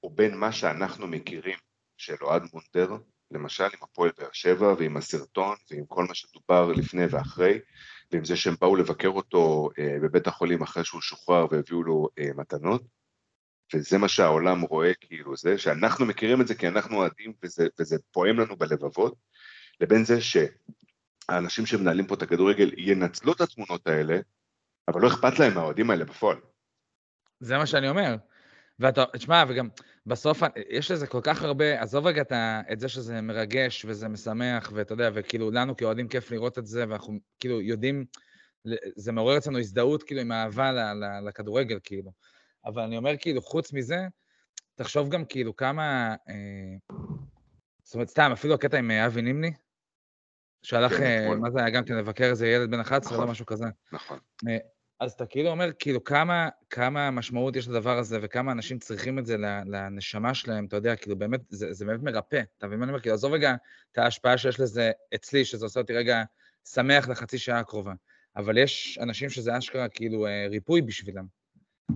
הוא בין מה שאנחנו מכירים של אוהד מונדר, למשל עם הפועל באר שבע ועם הסרטון ועם כל מה שדובר לפני ואחרי, ועם זה שהם באו לבקר אותו אה, בבית החולים אחרי שהוא שוחרר והביאו לו מתנות, וזה מה שהעולם רואה כאילו זה, שאנחנו מכירים את זה כי אנחנו אוהדים וזה, וזה פועם לנו בלבבות, לבין זה שהאנשים שמנהלים פה את הכדורגל ינצלו את התמונות האלה, אבל לא אכפת להם מהאוהדים האלה בפועל.
זה מה שאני אומר. ואתה, תשמע, וגם בסוף יש לזה כל כך הרבה, עזוב רגע את, זה שזה מרגש וזה משמח, ואתה יודע, וכאילו לנו כאוהדים כיף לראות את זה, ואנחנו כאילו יודעים, זה מעורר אצלנו הזדהות כאילו עם אהבה לכדורגל, כאילו. אבל אני אומר, כאילו, חוץ מזה, תחשוב גם כאילו כמה... אה, זאת אומרת, סתם, אפילו הקטע עם אה, אבי נימני, שהלך, כן, אה, מה זה היה גם כן לבקר איזה ילד בן 11 נכון, או משהו כזה.
נכון.
אה, אז אתה כאילו אומר, כאילו, כמה, כמה משמעות יש לדבר הזה, וכמה אנשים צריכים את זה לנשמה שלהם, אתה יודע, כאילו, באמת, זה, זה באמת מרפא. אתה מבין מה אני אומר? כאילו, עזוב רגע את ההשפעה שיש לזה אצלי, שזה עושה אותי רגע שמח לחצי שעה הקרובה. אבל יש אנשים שזה אשכרה, כאילו, ריפוי בשבילם.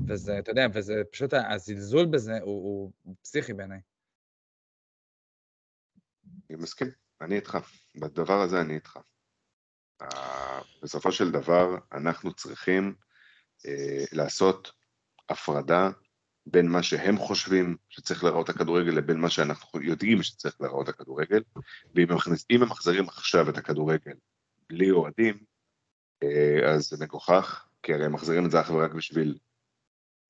וזה, אתה יודע, וזה פשוט, הזלזול בזה הוא, הוא פסיכי בעיניי.
אני מסכים, אני איתך. בדבר הזה אני איתך. בסופו של דבר, אנחנו צריכים uh, לעשות הפרדה בין מה שהם חושבים שצריך להראות הכדורגל לבין מה שאנחנו יודעים שצריך להראות הכדורגל, ואם הם מחזירים עכשיו את הכדורגל בלי אוהדים, uh, אז זה מגוחך, כי הרי הם מחזירים את זה אך ורק בשביל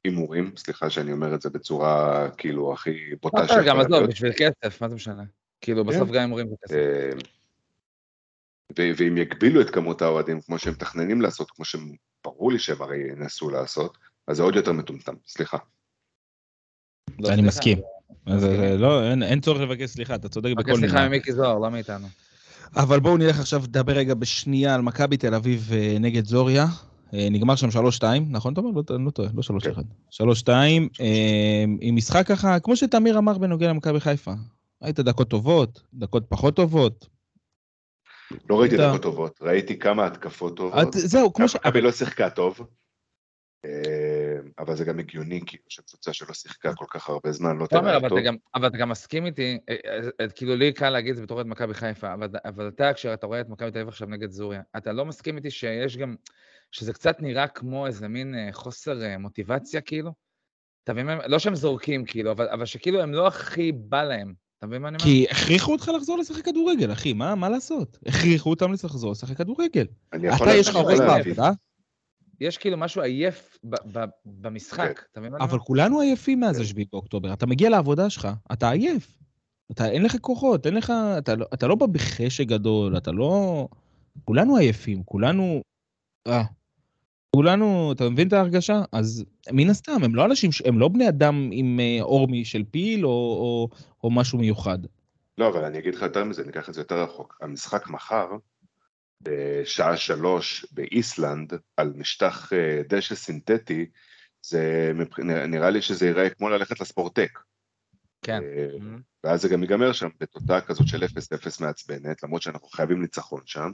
הימורים, סליחה שאני אומר את זה בצורה כאילו הכי בוטה
שיכולה גם עזוב, בשביל כסף, מה זה משנה? כאילו כן. בסוף גם הימורים זה כסף. אה,
ואם יגבילו את כמות האוהדים כמו שהם מתכננים לעשות, כמו שהם, ברור לי שהם הרי ינסו לעשות, אז זה עוד יותר מטומטם, סליחה.
לא, אני מסכים. לא, אין צורך לבקש סליחה, אתה צודק בכל מיני.
סליחה ממיקי זוהר, לא מאיתנו.
אבל בואו נלך עכשיו לדבר רגע בשנייה על מכבי תל אביב אה, נגד זוריה. אה, נגמר שם 3-2, נכון תומר? לא, לא טועה, לא 3-1. 3-2, אה, עם משחק ככה, כמו שתמיר אמר בנוגע למכבי חיפה. ראית דקות טובות, דקות פחות טובות.
לא ראיתי דקות טובות, ראיתי כמה התקפות טובות.
זהו, כמו ש...
מכבי לא שיחקה טוב, אה, אבל זה גם הגיוני, כאילו, שקבוצה שלא שיחקה כל כך הרבה זמן לא
תראה טוב. אבל אתה גם מסכים איתי, כאילו לי קל להגיד את זה בתור את מכבי חיפה, אבל אתה, כשאתה רואה את מכבי תל אביב עכשיו נגד זוריה, אתה לא מסכים איתי שיש גם... שזה קצת נראה כמו איזה מין אה, חוסר אה, מוטיבציה, כאילו. אתה מבין מה? לא שהם זורקים, כאילו, אבל, אבל שכאילו הם לא הכי בא להם. אתה מבין מה אני אומר?
כי הכריחו אותך לחזור לשחק כדורגל, אחי, מה, מה לעשות? הכריחו אותם לחזור לשחק כדורגל. אתה, יש לך ראש בעבודה?
יש כאילו משהו עייף ב- ב- במשחק, כן. אתה מבין מה אני אומר?
אבל כולנו עייפים מאז השביעי באוקטובר. אתה מגיע לעבודה שלך, אתה עייף. אתה, אין לך כוחות, אין לך... אתה, לא, אתה לא בא בחשק גדול, אתה לא... כולנו עייפים, כולנו... אה, כולנו, אתה מבין את ההרגשה? אז מן הסתם, הם לא אנשים, הם לא בני אדם עם אה, עור של פיל או, או, או משהו מיוחד.
לא, אבל אני אגיד לך יותר מזה, אני אקח את זה יותר רחוק. המשחק מחר, בשעה שלוש באיסלנד, על משטח אה, דשא סינתטי, זה נראה לי שזה ייראה כמו ללכת לספורטק.
כן.
אה, ואז זה גם ייגמר שם בתוצאה כזאת של 0-0 מעצבנת, למרות שאנחנו חייבים ניצחון שם.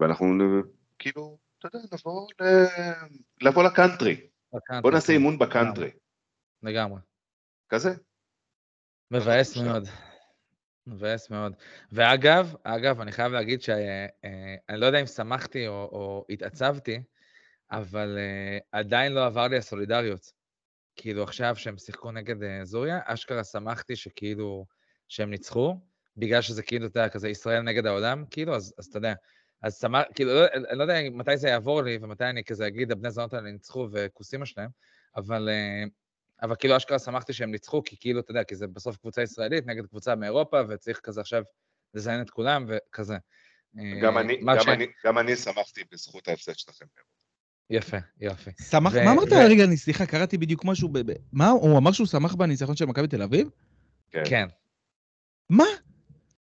ואנחנו כאילו, אתה יודע, לבוא, ל... לבוא לקאנטרי. בוא נעשה כן. אימון בקאנטרי.
לגמרי.
כזה.
מבאס מאוד. מבאס מאוד. ואגב, אגב, אני חייב להגיד שאני אה, לא יודע אם שמחתי או, או התעצבתי, אבל uh, עדיין לא עבר לי הסולידריות. כאילו עכשיו שהם שיחקו נגד uh, זוריה, אשכרה שמחתי שכאילו, שהם ניצחו, בגלל שזה כאילו, אתה יודע, כזה ישראל נגד העולם, כאילו, אז, אז אתה יודע, אז שמח, כאילו, לא, אני לא יודע מתי זה יעבור לי ומתי אני כזה אגיד, הבני זונות האלה ניצחו וכוסימה שלהם, אבל, אה, אבל כאילו אשכרה שמחתי שהם ניצחו, כי כאילו, אתה יודע, כי זה בסוף קבוצה ישראלית נגד קבוצה מאירופה, וצריך כזה עכשיו לזיין את כולם וכזה.
אה, גם אני, גם, ש... אני, גם אני שמחתי בזכות ההפסד שלכם
יפה, יופי.
שמח, ו... מה אמרת? ו... רגע, אני סליחה, קראתי בדיוק משהו, ב... מה, הוא אמר שהוא שמח בניצחון של מכבי תל אביב?
כן. כן.
מה?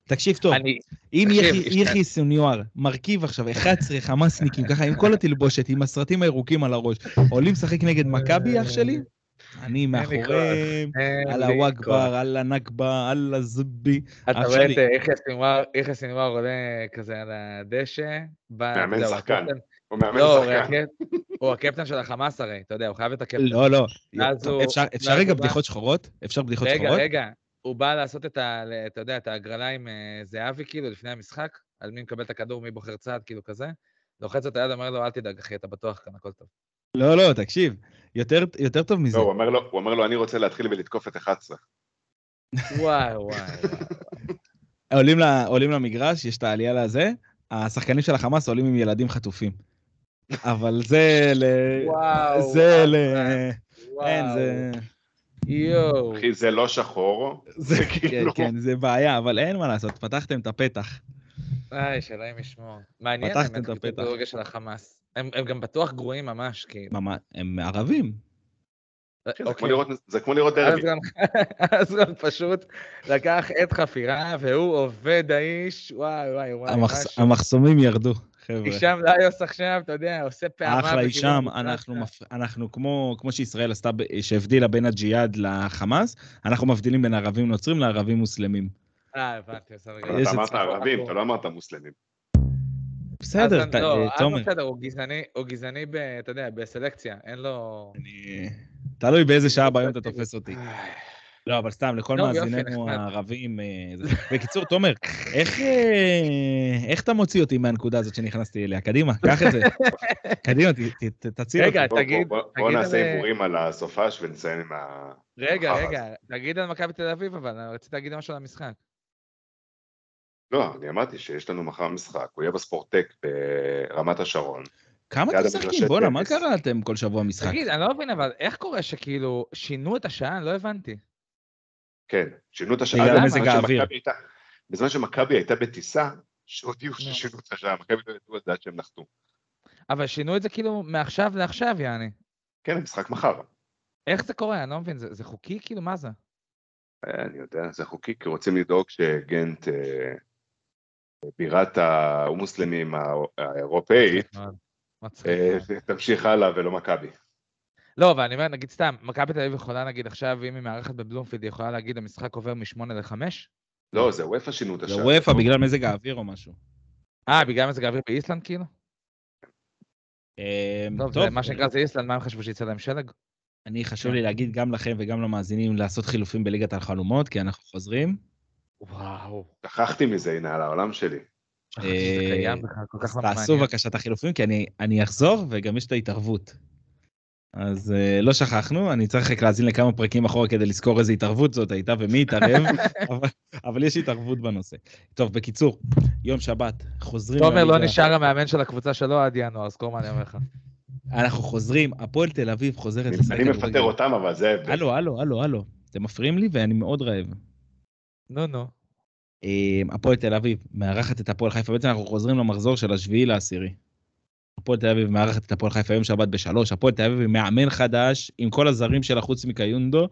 תקשיב טוב, אני, אם יחי סוניואר מרכיב עכשיו 11 חמאסניקים ככה עם כל התלבושת, עם הסרטים הירוקים על הראש, עולים לשחק נגד מכבי אח שלי? אני מאחוריהם, על הוואגבר, על הנכבה, על הזבי.
אתה רואה את יחיא סינואר עולה כזה על הדשא.
מאמן שחקן. הוא מאמן
לא, שחקן. הוא הקפטן של החמאס הרי, אתה יודע, הוא חייב את הקפטן.
לא, לא. אפשר- רגע בדיחות שחורות? אפשר בדיחות
רגע,
שחורות?
רגע, הוא בא לעשות את ה... אתה יודע, את ההגרלה עם אה, זהבי, כאילו, לפני המשחק, על מי מקבל את הכדור, מי בוחר צעד, כאילו כזה. לוחץ את היד, אומר לו, אל תדאג, אחי, אתה בטוח כאן, הכל טוב.
לא, לא, תקשיב. יותר יותר טוב מזה.
לא, הוא אומר לו, הוא אומר לו, אני רוצה להתחיל ולתקוף את 11.
וואי, וואי, וואי.
עולים ל- עולים למגרש, יש את העלייה לזה, השחקנים של החמאס עולים עם ילדים חטופים. אבל זה ל...
וואו,
זה
וואו,
ל...
וואו.
אין, זה...
יואו.
אחי, זה לא שחור,
זה
זה
כן,
כאילו...
כן, זה בעיה, אבל אין מה לעשות, פתחתם את הפתח.
איי, שאלוהים ישמור. מעניין
פתחתם
האמת,
את הפתח.
הכדורגל של החמאס. הם הם גם בטוח גרועים ממש, כאילו.
ממש, הם ערבים.
זה כמו
אוקיי.
לראות- זה כמו לראות
אז
דרבי.
גם, אז גם פשוט לקח עת חפירה, והוא עובד האיש, וואי וואי וואי.
המחסומים ירדו, חבר'ה.
הישאם לאיוס עכשיו, אתה יודע, עושה פעמה.
אחלה הישאם. אנחנו, מפ... אנחנו כמו, כמו שישראל עשתה, שהבדילה בין הג'יהאד לחמאס, אנחנו מבדילים בין ערבים נוצרים לערבים מוסלמים.
אה, הבנתי, בסדר.
אתה
את
אמרת. ערבים, אתה לא אמרת מוסלמים.
בסדר,
לא,
אה, תומר,
בסדר, הוא גזעני, הוא גזעני, ב- אתה יודע, בסלקציה, אין לו...
אני... תלוי באיזה שעה ביום אתה תופס אותי. לא, אבל סתם, לכל מאזיננו. הערבים... אה, בקיצור, תומר, איך, אה, איך אתה מוציא אותי מהנקודה הזאת שנכנסתי אליה? קדימה, קח את זה. קדימה, ת- ת- ת- תציל אותי.
רגע, תגיד-
בוא- נעשה הימורים על הסופש ונסיים עם ה...
רגע, רגע, תגיד על מכבי תל אביב, אבל אני רציתי להגיד משהו על המשחק.
לא, אני אמרתי שיש לנו מחר משחק, הוא יהיה בספורטק ברמת השרון.
כמה אתם משחקים? בואנה, מה. קרה אתם כל שבוע משחק?
תגיד, אני לא מבין, אבל איך קורה שכאילו שינו את השעה? אני לא הבנתי.
כן, שינו את השעה.
בגלל מזג האוויר.
שמכבי הייתה- בזמן שמכבי הייתה בטיסה, שהודיעו
נו.
ששינו את השעה, מכבי לא ידעו את זה עד שהם נחתו.
אבל שינו את זה כאילו מעכשיו לעכשיו, יעני.
כן, המשחק מחר.
איך זה קורה? אני לא מבין, זה זה חוקי? כאילו, מה זה?
אה, אני יודע, זה חוקי, כי רוצים לדאוג שגנט, אה, בירת המוסלמים הא- האירופאית, אה. תמשיך הלאה ולא מכבי.
לא, אבל אני אומר, נגיד סתם, מכבי תל אביב יכולה להגיד עכשיו, אם היא מארחת בבלומפילד, היא יכולה להגיד, המשחק עובר מ-8 ל-5?
לא, זה וופא שינו את
זה
השעה.
וופא בגלל מזג האוויר או משהו.
אה, בגלל מזג האוויר באיסלנד, כאילו?
אה,
טוב, זה מה שנקרא זה איסלנד, מה הם חשבו שיצא להם שלג?
אני חשוב לי להגיד גם לכם וגם למאזינים לעשות חילופים בליגת החלומות, כי אנחנו חוזרים.
וואו.
שכחתי מזה, הנה, על העולם שלי.
שכחתי שזה
אה,
קיים בכלל, כל כך
אז
לא
תעשו. בבקשה את החילופים, כי אני אחזור וגם יש את ההתערבות. אז uh, לא שכחנו, אני צריך רק להאזין לכמה פרקים אחורה כדי לזכור איזה התערבות זאת הייתה ומי התערב, אבל, אבל יש התערבות בנושא. טוב, בקיצור, יום שבת, חוזרים
תומר לא. נשאר המאמן של הקבוצה שלו עד ינואר, זכור מה אני אומר לך.
אנחנו חוזרים, הפועל תל אביב חוזרת לשחק
אני מפטר אותם, אבל זה.
הלו, הלו, הלו, הלו. אתם מפריעים לי ואני מאוד רעב.
נו, נו.
אה, הפועל תל אביב מארחת את הפועל חיפה, בעצם אנחנו חוזרים למחזור של השביעי לעשירי. הפועל תל אביב מארחת את הפועל חיפה יום שבת בשלוש, הפועל תל אביב עם מאמן חדש עם כל הזרים שלה חוץ מקיונדו,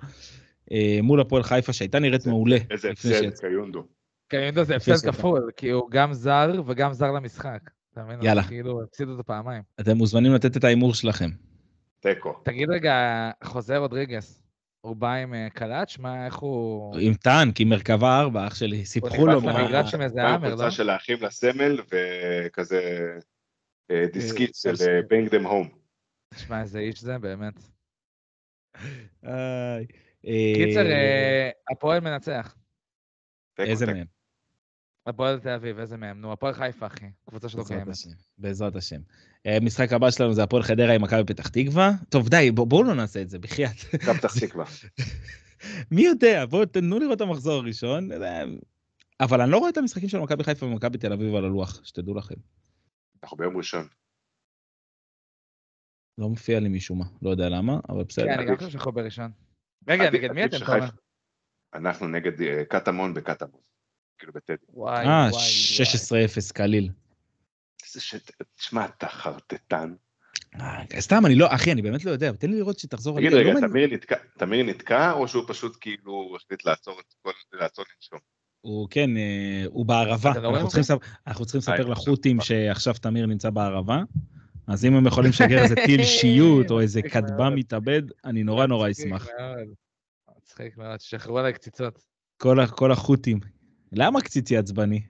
אה, מול הפועל חיפה שהייתה נראית מעולה.
איזה הפסד. קיונדו.
קיונדו זה הפסד. כפול, כי הוא גם זר וגם זר למשחק.
יאללה.
כאילו, הפסידו אותו פעמיים.
אתם מוזמנים לתת את ההימור שלכם.
תיקו.
תגיד רגע, חוזה רודריגס, הוא בא עם אה, קלאץ'? מה, איך הוא...
עם טנק, עם מרכבה ארבע, אח שלי, סיפחו לו.
נכנס
מה-
למגרש עם איזה האמר, לא?
קבוצה של האחים לסמל וכזה דיסקית של
סוף סוף.
bring them home.
תשמע, איזה איש זה, באמת.
אה,
קיצר, אה, הפועל מנצח.
איזה מהם?
הפועל תל אביב, איזה מהם? נו, הפועל חיפה, אחי. קבוצה שלא קיימת.
השם, בעזרת השם. אה, משחק הבא שלנו זה הפועל חדרה עם מכבי פתח תקווה. טוב, די, בוא- בואו לא נעשה את זה, בחייאת.
מכבי פתח תקווה.
מי יודע, בואו תנו לראות את המחזור הראשון. אה, אבל אני לא רואה את המשחקים של מכבי חיפה ומכבי תל אביב על הלוח, שתדעו לכם.
אנחנו ביום ראשון.
לא מופיע לי משום מה, לא יודע למה, אבל בסדר.
כן, אני גם חושב שאנחנו בראשון. רגע, נגד מי אתם, תומר?
אנחנו נגד אה, קטמון בקטמון. כאילו בטדי.
וואי,
אה,
וואי,
16-0 קליל.
איזה ש... תשמע, אתה חרטטן.
אה, סתם, אני לא, אחי, אני באמת לא יודע, תן לי לראות שתחזור.
תגיד
לא
רגע,
מעניין-
תמיר נתקע- תמיר נתקע, או שהוא פשוט כאילו החליט לעצור את כל... לעצור לנשום?
הוא כן, אה, הוא בערבה. אנחנו צריכים לספר- אנחנו צריכים לספר
אה,
לחות'ים
טוב.
שעכשיו תמיר נמצא בערבה. אז אם הם יכולים לשגר איזה טיל שיוט או איזה
מצחיק
כטב"ם
מאוד.
מתאבד, אני נורא נורא
מצחיק
אשמח.
מאוד. מצחיק מאוד, שחררו עליי קציצות.
כל החות'ים. למה קציצי עצבני?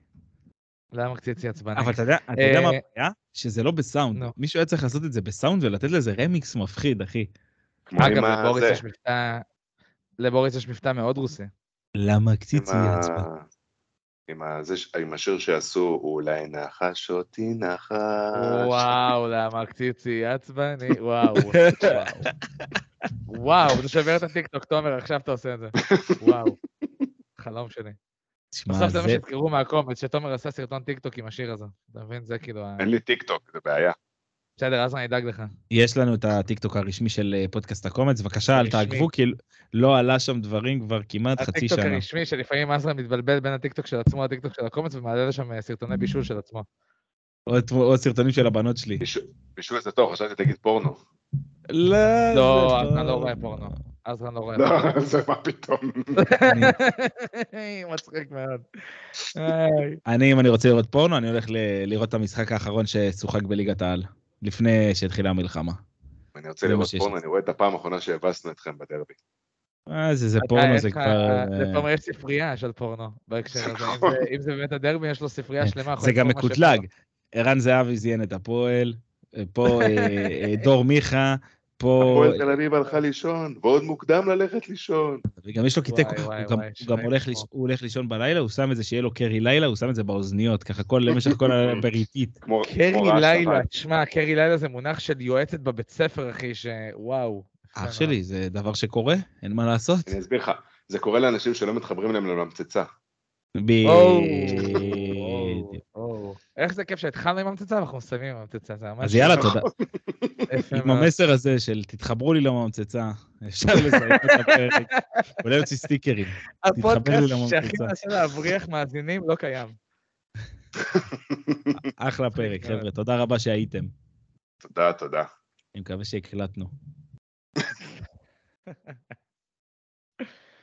למה קציצי עצבני?
אבל אתה יודע, אתה יודע מה
אה,
הבעיה? שזה לא בסאונד. מישהו היה צריך לעשות את זה בסאונד ולתת לזה רמיקס מפחיד, אחי.
אגב,
ה-
לבוריס
זה,
יש מבטא... לבוריס יש מבטא מאוד רוסי.
למה
עם
קציצי
ה-
עצבן?
עם השיר שעשו, אולי נחש אותי נחש.
וואו, למה קציצי עצבני? וואו. וואו. וואו, זה שובר את הטיקטוק, תומר, עכשיו אתה עושה את זה. וואו. חלום שלי. בסוף זה מה. שתזכרו מהקומץ, שתומר עשה סרטון טיקטוק עם השיר הזה. אתה מבין? זה כאילו...
אין לי טיק טוק, זה בעיה.
בסדר, אז אני אדאג לך.
יש לנו את הטיקטוק הרשמי של אה, פודקאסט הקומץ, בבקשה, אל. תעקבו, כי לא עלה שם דברים כבר כמעט חצי
הטיקטוק
שנה.
הרשמי, שלפעמים עזרא מתבלבל בין הטיקטוק של עצמו לטיקטוק של הקומץ, ומעלה לשם אה, סרטוני בישול של עצמו.
עוד סרטונים של הבנות שלי.
בישול זה טוב, חשבתי תגיד פורנו.
לא,
לא,
זה
עזרא לא רואה פורנו. עזרא לא רואה
לא,
פורנו.
זה מה פתאום.
מצחיק מאוד. איי.
אני, אם אני רוצה לראות פורנו, אני הולך ל- לראות את המשחק האחרון ששוחק בליגת העל, לפני שהתחילה המלחמה.
אני רוצה לראות פורנו. אני רואה את הפעם האחרונה שהבסנו אתכם בדרבי.
אה, זה פורנו, זה כבר...
זה
אה,
תומר יש ספרייה של פורנו בהקשר הזה. אם
נכון.
זה- אם זה באמת הדרבי, יש לו ספרייה שלמה. יכול
זה גם מקוטלג. ערן זהבי זיין את הפועל, אה, פה אה, אה, דור מיכה, פה...
הפועל תל אביב הלכה לישון, ועוד מוקדם ללכת לישון.
וגם יש לו קטעי כוח, הוא גם- הוא הולך
כמו.
ליש- הוא הולך לישון בלילה, הוא שם את זה שיהיה לו קרי לילה, הוא שם את זה באוזניות, ככה כל למשך כל ה... בריטית.
כמו
קרי לילה. תשמע, קרי לילה זה מונח של יועצת בבית ספר, אחי, שוואו.
אח שלי, זה דבר שקורה, אין מה לעשות.
אני אסביר לך, זה קורה לאנשים שלא מתחברים להם לממצצה.
בדיוק.
איך זה כיף שהתחלנו עם הממצצה ואנחנו מסיימים עם הממצצה, זה ממש...
אז יאללה, תודה. עם. המסר הזה של תתחברו לי לממצצה, אפשר לסיים את הפרק. אולי יוציא סטיקרים. לי
הפודקאסט. שהכי מנסה להבריח מאזינים לא קיים.
אחלה פרק, חבר'ה, תודה רבה שהייתם.
תודה, תודה.
אני מקווה שהקלטנו.